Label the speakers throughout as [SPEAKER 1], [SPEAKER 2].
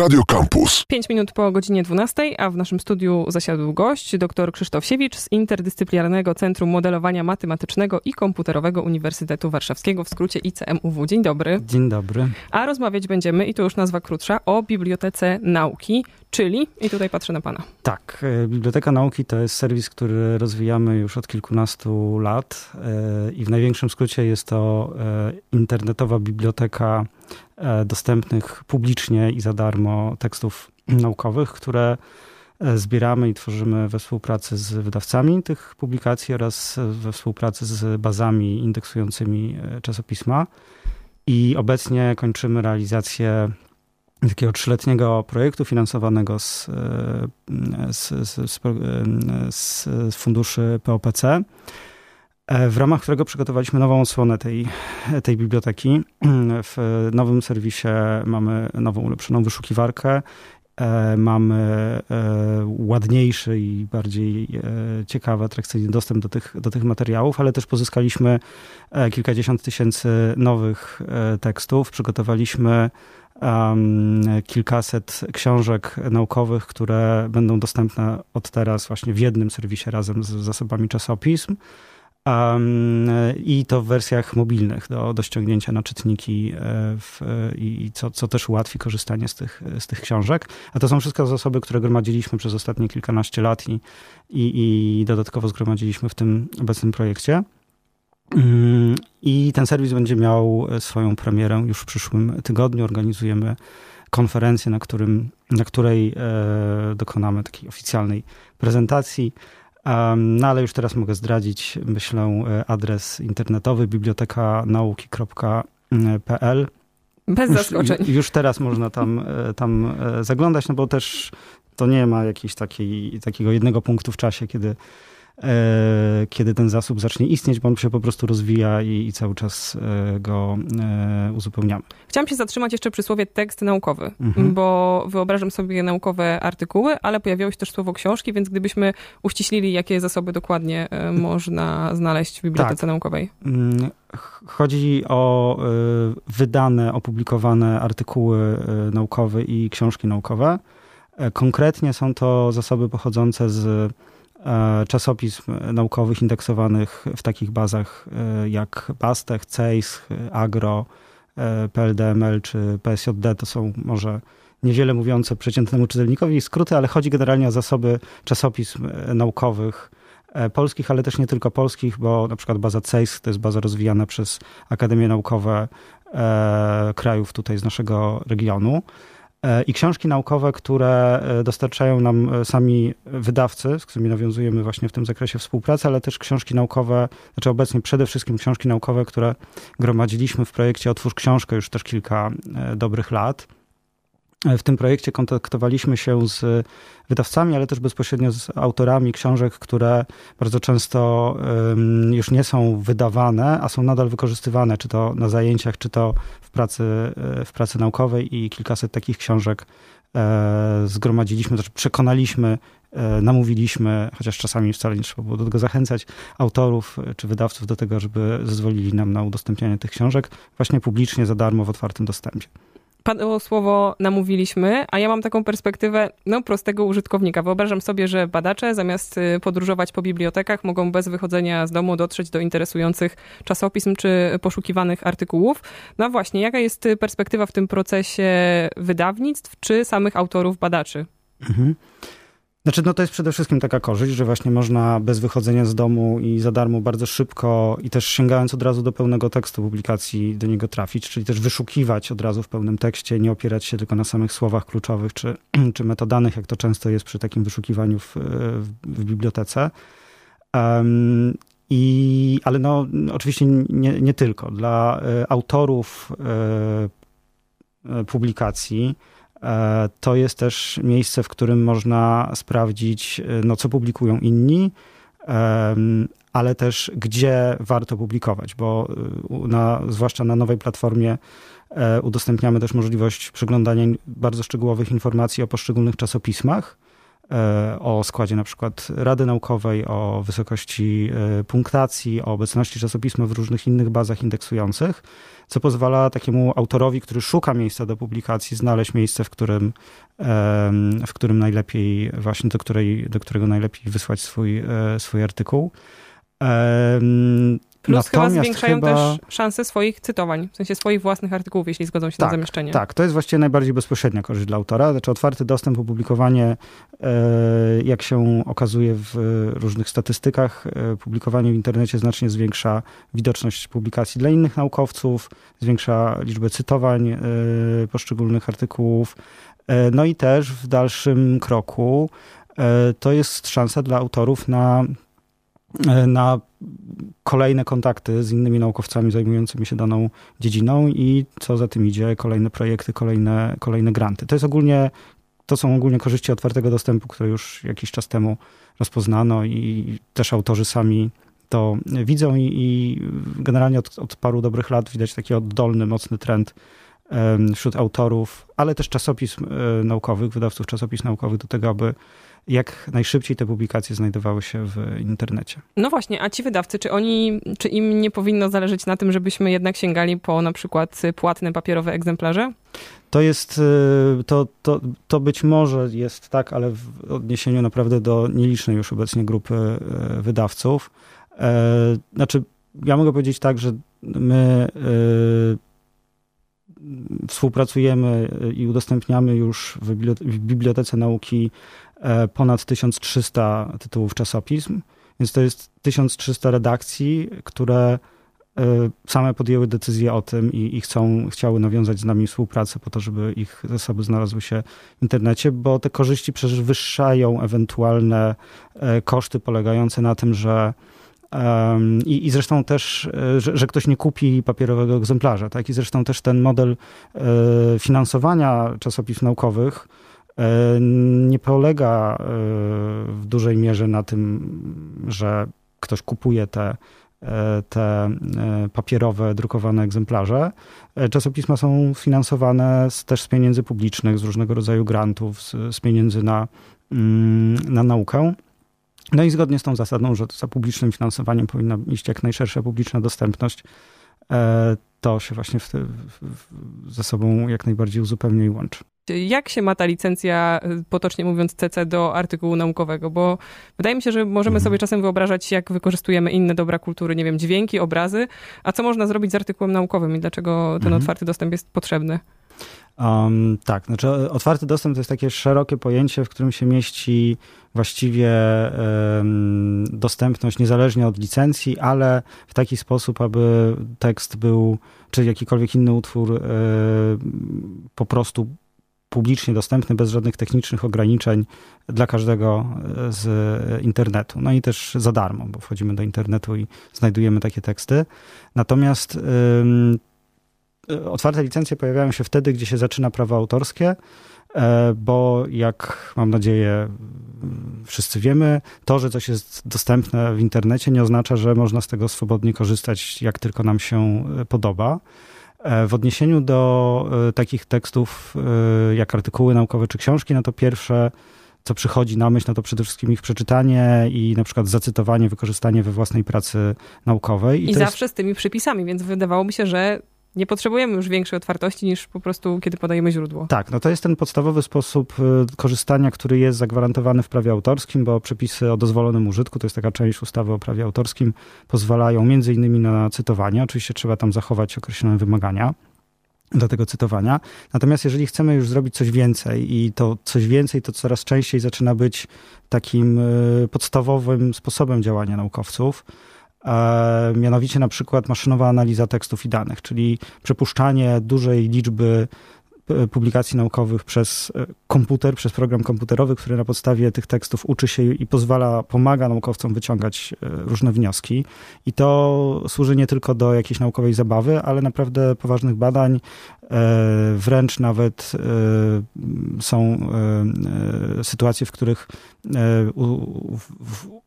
[SPEAKER 1] Radio Campus.
[SPEAKER 2] 5 minut po godzinie 12, a w naszym studiu zasiadł gość, dr Krzysztof Siewicz z Interdyscyplinarnego Centrum Modelowania Matematycznego i Komputerowego Uniwersytetu Warszawskiego, w skrócie ICMUW. Dzień dobry.
[SPEAKER 3] Dzień dobry.
[SPEAKER 2] A rozmawiać będziemy, i to już nazwa krótsza, o Bibliotece Nauki, czyli, i tutaj patrzę na pana.
[SPEAKER 3] Tak, e, Biblioteka Nauki to jest serwis, który rozwijamy już od kilkunastu lat e, i w największym skrócie jest to e, internetowa biblioteka dostępnych publicznie i za darmo tekstów naukowych, które zbieramy i tworzymy we współpracy z wydawcami tych publikacji oraz we współpracy z bazami indeksującymi czasopisma. I obecnie kończymy realizację takiego trzyletniego projektu finansowanego z, e, z, z, z, funduszy POPC, e, w ramach którego przygotowaliśmy nową odsłonę tej, tej biblioteki. W nowym serwisie mamy nową, ulepszoną wyszukiwarkę, e, mamy ładniejszy i bardziej ciekawy, atrakcyjny dostęp do tych, do tych materiałów, ale też pozyskaliśmy kilkadziesiąt tysięcy nowych tekstów. Przygotowaliśmy kilkaset książek naukowych, które będą dostępne od teraz właśnie w jednym serwisie razem z zasobami czasopism. Um, I to w wersjach mobilnych do, do ściągnięcia na czytniki e, w, i co, co też ułatwi korzystanie z tych, z tych książek. A to są wszystko zasoby, które gromadziliśmy przez ostatnie kilkanaście lat i, i, i dodatkowo zgromadziliśmy w tym obecnym projekcie. Mm, I ten serwis będzie miał swoją premierę już w przyszłym tygodniu. Organizujemy konferencję, na, którym, na której e, dokonamy takiej oficjalnej prezentacji. No ale już teraz mogę zdradzić, myślę, e, adres internetowy bibliotekanauki.pl.
[SPEAKER 2] Bez zaskoczeń.
[SPEAKER 3] Już, już teraz można tam, e, tam zaglądać, no bo też to nie ma jakiegoś takiej, takiego jednego punktu w czasie, kiedy E, kiedy ten zasób zacznie istnieć, bo on się po prostu rozwija i, i cały czas e, go e, uzupełniamy.
[SPEAKER 2] Chciałam się zatrzymać jeszcze przy słowie tekst naukowy, mhm. bo wyobrażam sobie naukowe artykuły, ale pojawiało się też słowo książki, więc gdybyśmy uściślili, jakie zasoby dokładnie można znaleźć w bibliotece tak. naukowej. Mm,
[SPEAKER 3] chodzi o wydane, opublikowane artykuły naukowe i książki naukowe. Konkretnie są to zasoby pochodzące z E, czasopism naukowych indeksowanych w takich bazach e, jak Bastech, CEIS, Agro, e, PLDML czy PSJD. To są może niewiele mówiące przeciętnemu czytelnikowi skróty, ale chodzi generalnie o zasoby czasopism naukowych polskich, ale też nie tylko polskich, bo na przykład baza CEIS to jest baza rozwijana przez Akademie Naukowe krajów tutaj z naszego regionu. E, i książki naukowe, które e, dostarczają nam e, sami wydawcy, z którymi nawiązujemy właśnie w tym zakresie współpracę, ale też książki naukowe, znaczy obecnie przede wszystkim książki naukowe, które gromadziliśmy w projekcie Otwórz Książkę już też kilka dobrych lat. W tym projekcie kontaktowaliśmy się z wydawcami, ale też bezpośrednio z autorami książek, które bardzo często już nie są wydawane, a są nadal wykorzystywane, czy to na zajęciach, czy to w pracy, e, w pracy naukowej. I kilkaset takich książek e, zgromadziliśmy, znaczy przekonaliśmy, e, namówiliśmy, chociaż czasami wcale nie trzeba było do tego zachęcać, autorów czy wydawców do tego, żeby zezwolili nam na udostępnianie tych książek właśnie publicznie za darmo w otwartym dostępie
[SPEAKER 2] padło słowo namówiliśmy, a ja mam taką perspektywę no, prostego użytkownika. Wyobrażam sobie, że badacze zamiast y, podróżować po bibliotekach mogą bez wychodzenia z domu dotrzeć do interesujących czasopism czy poszukiwanych artykułów. No właśnie, jaka jest perspektywa w tym procesie wydawnictw czy samych autorów badaczy? Mhm.
[SPEAKER 3] Znaczy, no to jest przede wszystkim taka korzyść, że właśnie można bez wychodzenia z domu i za darmo bardzo szybko i też sięgając od razu do pełnego tekstu publikacji do niego trafić, czyli też wyszukiwać od razu w pełnym tekście, nie opierać się tylko na samych słowach kluczowych czy, czy metodanych, jak to często jest przy takim wyszukiwaniu w, w, bibliotece. Um, i, ale no, oczywiście nie, nie tylko. Dla y, autorów y, y, publikacji E, to jest też miejsce, w którym można sprawdzić, e, no, co publikują inni, ale też gdzie warto publikować, bo e, na, zwłaszcza na nowej platformie udostępniamy też możliwość przeglądania bardzo szczegółowych informacji o poszczególnych czasopismach o składzie na przykład Rady Naukowej, o wysokości punktacji, o obecności czasopisma w różnych innych bazach indeksujących, co pozwala takiemu autorowi, który szuka miejsca do publikacji, znaleźć miejsce, w którym, w którym najlepiej, właśnie do, której, do którego najlepiej wysłać swój, swój artykuł.
[SPEAKER 2] Plus Natomiast chyba zwiększają chyba... też szanse swoich cytowań, w sensie swoich własnych artykułów, jeśli zgodzą się
[SPEAKER 3] tak,
[SPEAKER 2] na zamieszczenie.
[SPEAKER 3] Tak, to jest właściwie najbardziej bezpośrednia korzyść dla autora. Znaczy otwarty dostęp, opublikowanie, e, jak się okazuje w różnych statystykach, e, publikowanie w internecie znacznie zwiększa widoczność publikacji dla innych naukowców, zwiększa liczbę cytowań e, poszczególnych artykułów. No i też w dalszym kroku to jest szansa dla autorów na na kolejne kontakty z innymi naukowcami zajmującymi się daną dziedziną i co za tym idzie, kolejne projekty, kolejne, kolejne granty. To jest ogólnie, to są ogólnie korzyści otwartego dostępu, które już jakiś czas temu rozpoznano i też autorzy sami to widzą i, i generalnie od, od, paru dobrych lat widać taki oddolny, mocny trend wśród autorów, ale też czasopism e, naukowych, wydawców czasopism naukowych do tego, aby jak najszybciej te publikacje znajdowały się w internecie.
[SPEAKER 2] No właśnie, a ci wydawcy, czy oni, czy im nie powinno zależeć na tym, żebyśmy jednak sięgali po na przykład płatne papierowe egzemplarze?
[SPEAKER 3] To jest, y, to, to, to być może jest tak, ale w odniesieniu naprawdę do nielicznej już obecnie grupy y, wydawców. E, znaczy, ja mogę powiedzieć tak, że my y, współpracujemy i udostępniamy już w Bibliotece Nauki ponad 1300 tytułów czasopism, więc to jest 1300 redakcji, które e, same podjęły decyzję o tym i, i chcą, chciały nawiązać z nami współpracę po to, żeby ich zasoby znalazły się w internecie, bo te korzyści przewyższają ewentualne e, koszty polegające na tym, że i, I zresztą też, że, że, ktoś nie kupi papierowego egzemplarza. Tak? I zresztą też ten model finansowania czasopism naukowych E, nie polega e, w dużej mierze na tym, że ktoś kupuje te, e, te papierowe, drukowane egzemplarze. Czasopisma są finansowane z, też z pieniędzy publicznych, z różnego rodzaju grantów, z, z pieniędzy na, mm, na naukę. No i zgodnie z tą zasadą, że za publicznym finansowaniem powinna iść jak najszersza publiczna dostępność, to się właśnie w te, w, ze sobą jak najbardziej uzupełnia i łączy
[SPEAKER 2] jak się ma ta licencja, y, potocznie mówiąc, CC do artykułu naukowego? Bo wydaje mi się, że możemy mhm. sobie czasem wyobrażać, jak wykorzystujemy inne dobra kultury, nie wiem, dźwięki, obrazy, a co można zrobić z artykułem naukowym i dlaczego ten mhm. otwarty dostęp jest potrzebny?
[SPEAKER 3] Um, tak, znaczy otwarty dostęp to jest takie szerokie pojęcie, w którym się mieści właściwie um, dostępność niezależnie od licencji, ale w taki sposób, aby tekst był, czy jakikolwiek inny utwór um, po prostu publicznie dostępny, bez żadnych technicznych ograniczeń dla każdego e, z internetu. No i też za darmo, bo wchodzimy do internetu i znajdujemy takie teksty. Natomiast otwarte licencje pojawiają się wtedy, gdzie się zaczyna prawo autorskie, e, bo jak mam nadzieję wszyscy wiemy, to, że coś jest dostępne w internecie nie oznacza, że można z tego swobodnie korzystać, jak tylko nam się e, podoba. E, w odniesieniu do e, takich tekstów e, jak artykuły naukowe czy książki, no to pierwsze, co przychodzi na myśl, no to przede wszystkim ich przeczytanie i na przykład zacytowanie, wykorzystanie we własnej pracy naukowej.
[SPEAKER 2] I, I zawsze jest... z tymi przypisami, więc wydawało mi się, że nie potrzebujemy już większej otwartości niż po prostu, kiedy podajemy źródło.
[SPEAKER 3] Tak, no to jest ten podstawowy sposób y, korzystania, który jest zagwarantowany w prawie autorskim, bo przepisy o dozwolonym użytku, to jest taka część ustawy o prawie autorskim, pozwalają między innymi na cytowanie. Oczywiście trzeba tam zachować określone wymagania do tego cytowania. Natomiast jeżeli chcemy już zrobić coś więcej i to coś więcej to coraz częściej zaczyna być takim y, podstawowym sposobem działania naukowców, mianowicie na przykład maszynowa analiza tekstów i danych, czyli przepuszczanie dużej liczby e, publikacji naukowych przez e, komputer, przez program komputerowy, który na podstawie tych tekstów uczy się i pozwala, pomaga naukowcom wyciągać różne wnioski. I to służy nie tylko do jakiejś naukowej zabawy, ale naprawdę poważnych badań, wręcz nawet są sytuacje, w których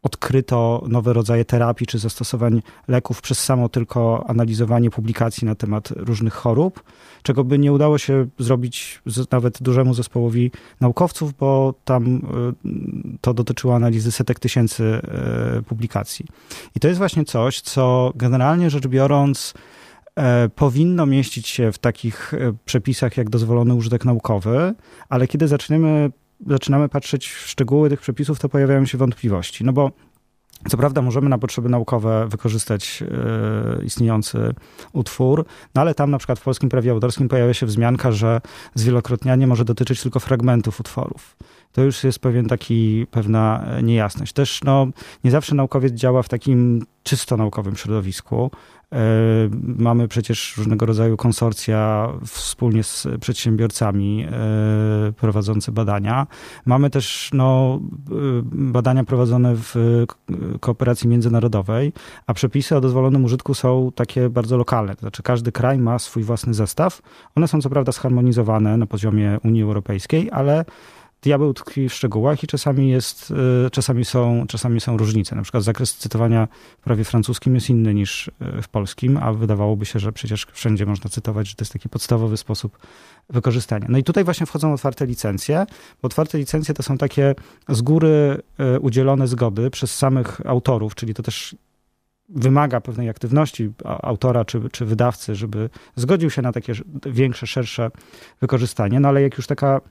[SPEAKER 3] odkryto nowe rodzaje terapii czy zastosowań leków przez samo tylko analizowanie publikacji na temat różnych chorób, czego by nie udało się zrobić nawet dużemu zespołowi naukowców, bo tam to dotyczyło analizy setek tysięcy publikacji. I to jest właśnie coś, co generalnie rzecz biorąc, E, powinno mieścić się w takich e, przepisach jak dozwolony użytek naukowy, ale kiedy zaczniemy, zaczynamy patrzeć w szczegóły tych przepisów, to pojawiają się wątpliwości. No bo co prawda możemy na potrzeby naukowe wykorzystać e, istniejący utwór, no ale tam na przykład w polskim prawie autorskim pojawia się wzmianka, że zwielokrotnianie może dotyczyć tylko fragmentów utworów. To już jest pewien taki, pewna niejasność. Też no, nie zawsze naukowiec działa w takim czysto naukowym środowisku. E, mamy przecież różnego rodzaju konsorcja wspólnie z przedsiębiorcami e, prowadzące badania. Mamy też no, e, badania prowadzone w kooperacji międzynarodowej, a przepisy o dozwolonym użytku są takie bardzo lokalne. To znaczy każdy kraj ma swój własny zestaw. One są co prawda zharmonizowane na poziomie Unii Europejskiej, ale diabeł tkwi w szczegółach i czasami, jest, e, czasami, są, czasami są różnice. Na przykład zakres cytowania w prawie francuskim jest inny niż e, w polskim, a wydawałoby się, że przecież wszędzie można cytować, że to jest taki podstawowy sposób wykorzystania. No i tutaj właśnie wchodzą otwarte licencje, bo otwarte licencje to są takie z góry e, udzielone zgody przez samych autorów, czyli to też wymaga pewnej aktywności autora czy, czy wydawcy, żeby zgodził się na takie większe, szersze wykorzystanie. No ale jak już taka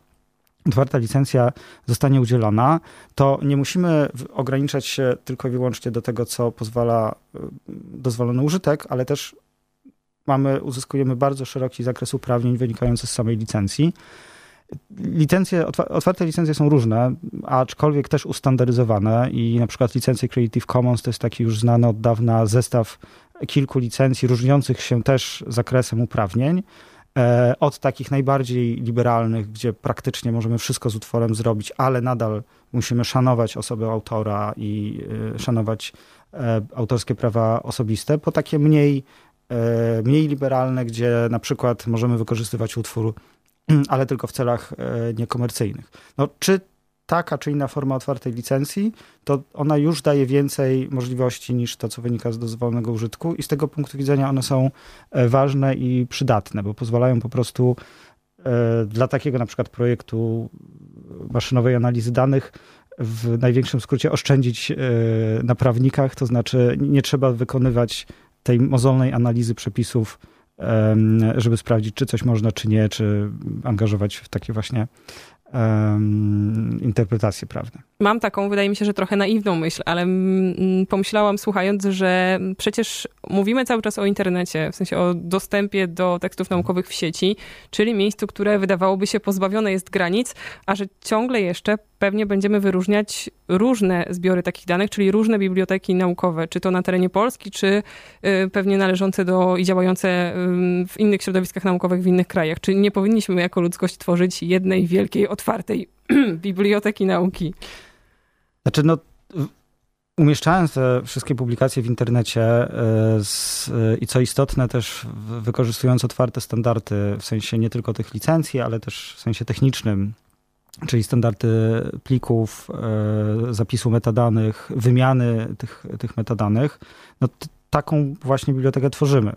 [SPEAKER 3] otwarta licencja zostanie udzielona, to nie musimy ograniczać się tylko i wyłącznie do tego, co pozwala y, dozwolony użytek, ale też mamy, uzyskujemy bardzo szeroki zakres uprawnień wynikający z samej licencji. Licencje, otwarte licencje są różne, aczkolwiek też ustandaryzowane i na przykład licencje Creative Commons to jest taki już znany od dawna zestaw kilku licencji różniących się też zakresem uprawnień. E, od takich najbardziej liberalnych, gdzie praktycznie możemy wszystko z utworem zrobić, ale nadal musimy szanować osobę autora i e, szanować e, autorskie prawa osobiste, po takie mniej, mniej liberalne, gdzie na przykład możemy wykorzystywać utwór, ale tylko w celach niekomercyjnych. No, czy taka czy inna forma otwartej licencji, to ona już daje więcej możliwości niż to, co wynika z dozwolonego użytku i z tego punktu widzenia one są e, ważne i przydatne, bo pozwalają po prostu e, dla takiego na przykład projektu maszynowej analizy danych w największym skrócie oszczędzić e, na prawnikach, to znaczy nie trzeba wykonywać tej mozolnej analizy przepisów, żeby sprawdzić, czy coś można, czy nie, czy angażować w takie właśnie um, interpretacje prawne.
[SPEAKER 2] Mam taką, wydaje mi się, że trochę naiwną myśl, ale pomyślałam słuchając, że przecież mówimy cały czas o internecie, w sensie o dostępie do tekstów naukowych w sieci, czyli miejscu, które wydawałoby się pozbawione jest granic, a że ciągle jeszcze pewnie będziemy wyróżniać różne zbiory takich danych, czyli różne biblioteki naukowe, czy to na terenie Polski, czy y, pewnie należące do i działające w innych środowiskach naukowych w innych krajach. Czy nie powinniśmy jako ludzkość tworzyć jednej wielkiej, otwartej biblioteki nauki?
[SPEAKER 3] Znaczy, no, umieszczając te wszystkie publikacje w internecie e, z, i co istotne też wykorzystując otwarte standardy, w sensie nie tylko tych licencji, ale też w sensie technicznym, czyli standardy plików, e, zapisu metadanych, wymiany tych, tych metadanych, no taką właśnie bibliotekę tworzymy.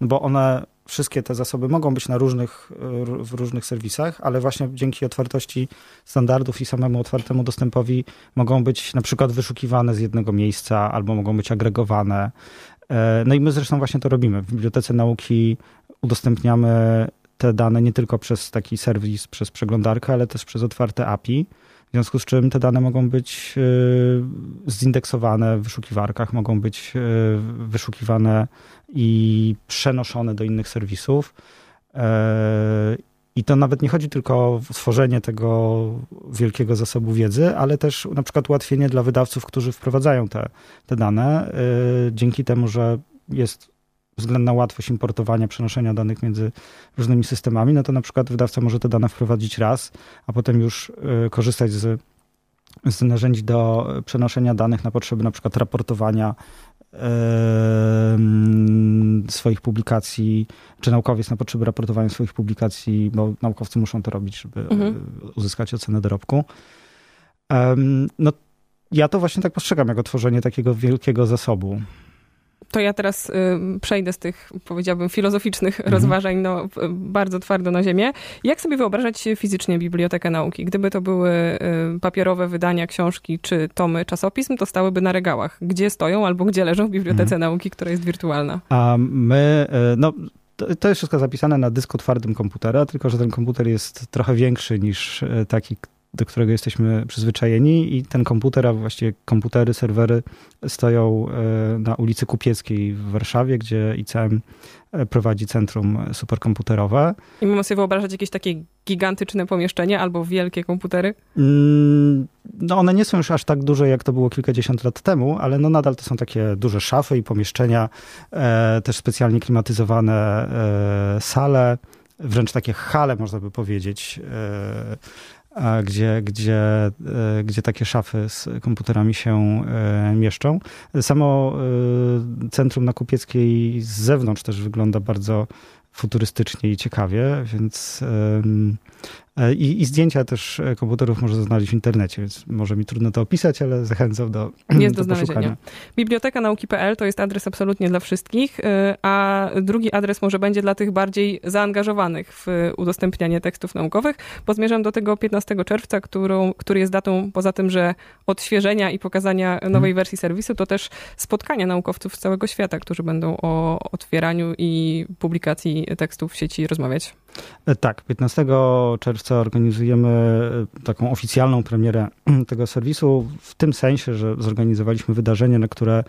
[SPEAKER 3] No bo one wszystkie te zasoby mogą być na różnych, w różnych serwisach, ale właśnie dzięki otwartości standardów i samemu otwartemu dostępowi mogą być na przykład wyszukiwane z jednego miejsca albo mogą być agregowane. E, no i my zresztą właśnie to robimy. W Bibliotece Nauki udostępniamy te dane nie tylko przez taki serwis, przez przeglądarkę, ale też przez otwarte API. W związku z czym te dane mogą być e, zindeksowane w wyszukiwarkach, mogą być e, wyszukiwane i przenoszone do innych serwisów. E, I to nawet nie chodzi tylko o stworzenie tego wielkiego zasobu wiedzy, ale też na przykład ułatwienie dla wydawców, którzy wprowadzają te, te dane, dzięki temu, że jest względna łatwość importowania, przenoszenia danych między różnymi systemami, no to na przykład wydawca może te dane wprowadzić raz, a potem już y, korzystać z, z narzędzi do przenoszenia danych na potrzeby na przykład raportowania swoich publikacji, czy naukowiec na potrzeby raportowania swoich publikacji, bo naukowcy muszą to robić, żeby mhm. uzyskać ocenę dorobku. No, ja to właśnie tak postrzegam, jako tworzenie takiego wielkiego zasobu
[SPEAKER 2] to ja teraz y, przejdę z tych, powiedziałbym, filozoficznych mhm. rozważań no, bardzo twardo na ziemię. Jak sobie wyobrażać fizycznie bibliotekę nauki? Gdyby to były y, papierowe wydania, książki czy tomy czasopism, to stałyby na regałach. Gdzie stoją albo gdzie leżą w bibliotece mhm. nauki, która jest wirtualna?
[SPEAKER 3] A my, y, no to jest wszystko zapisane na dysku twardym komputera, tylko że ten komputer jest trochę większy niż taki, do którego jesteśmy przyzwyczajeni i ten komputer, a właściwie komputery, serwery stoją e, na ulicy Kupieckiej w Warszawie, gdzie ICM e, prowadzi centrum superkomputerowe.
[SPEAKER 2] I mamy sobie wyobrażać jakieś takie gigantyczne pomieszczenie albo wielkie komputery?
[SPEAKER 3] Mm, no one nie są już aż tak duże, jak to było kilkadziesiąt lat temu, ale no nadal to są takie duże szafy i pomieszczenia, e, też specjalnie klimatyzowane sale, wręcz takie hale, można by powiedzieć, gdzie, gdzie, e, gdzie takie szafy z komputerami się e, mieszczą. Samo e, centrum na Kupieckiej z zewnątrz też wygląda bardzo futurystycznie i ciekawie, więc I, I, zdjęcia też e, komputerów można znaleźć w internecie, więc może mi trudno to opisać, ale zachęcam do
[SPEAKER 2] Jest do, do znalezienia. Biblioteka nauki.pl to jest adres absolutnie dla wszystkich, e, a drugi adres może będzie dla tych bardziej zaangażowanych w udostępnianie tekstów naukowych, bo zmierzam do tego 15 czerwca, którą, który jest datą, poza tym, że odświeżenia i pokazania nowej hmm. wersji serwisu, to też spotkania naukowców z całego świata, którzy będą o otwieraniu i publikacji tekstów w sieci rozmawiać.
[SPEAKER 3] Tak, 15 czerwca organizujemy e, taką oficjalną premierę tego serwisu, w tym sensie, że zorganizowaliśmy wydarzenie, na które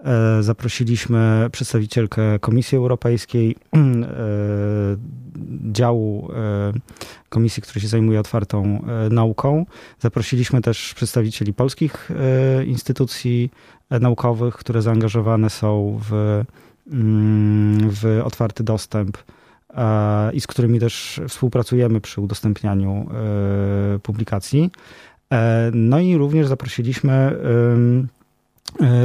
[SPEAKER 3] e, zaprosiliśmy przedstawicielkę Komisji Europejskiej, e, działu komisji, który się zajmuje otwartą nauką. Zaprosiliśmy też przedstawicieli polskich instytucji naukowych, które zaangażowane są w, mm, w otwarty dostęp i z którymi też współpracujemy przy udostępnianiu e, publikacji. E, no i również zaprosiliśmy e,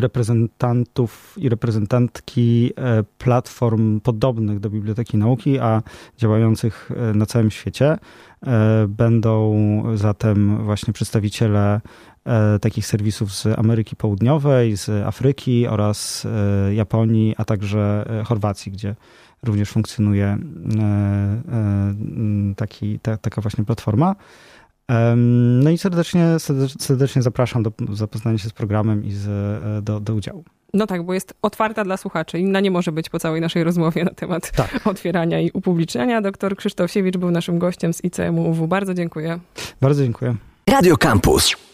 [SPEAKER 3] reprezentantów i reprezentantki platform podobnych do Biblioteki Nauki, a działających na całym świecie. Będą zatem właśnie przedstawiciele takich serwisów z Ameryki Południowej, z Afryki oraz Japonii, a także Chorwacji, gdzie również funkcjonuje e, e, taki, ta, taka właśnie platforma. No i serdecznie, serdecznie zapraszam do zapoznania się z programem i z, e, do, do udziału.
[SPEAKER 2] No tak, bo jest otwarta dla słuchaczy. Inna nie może być po całej naszej rozmowie na temat tak. otwierania i upubliczniania. Doktor Krzysztof Siewicz był naszym gościem z ICMUW. Bardzo dziękuję.
[SPEAKER 3] Bardzo dziękuję.
[SPEAKER 1] Radio Campus.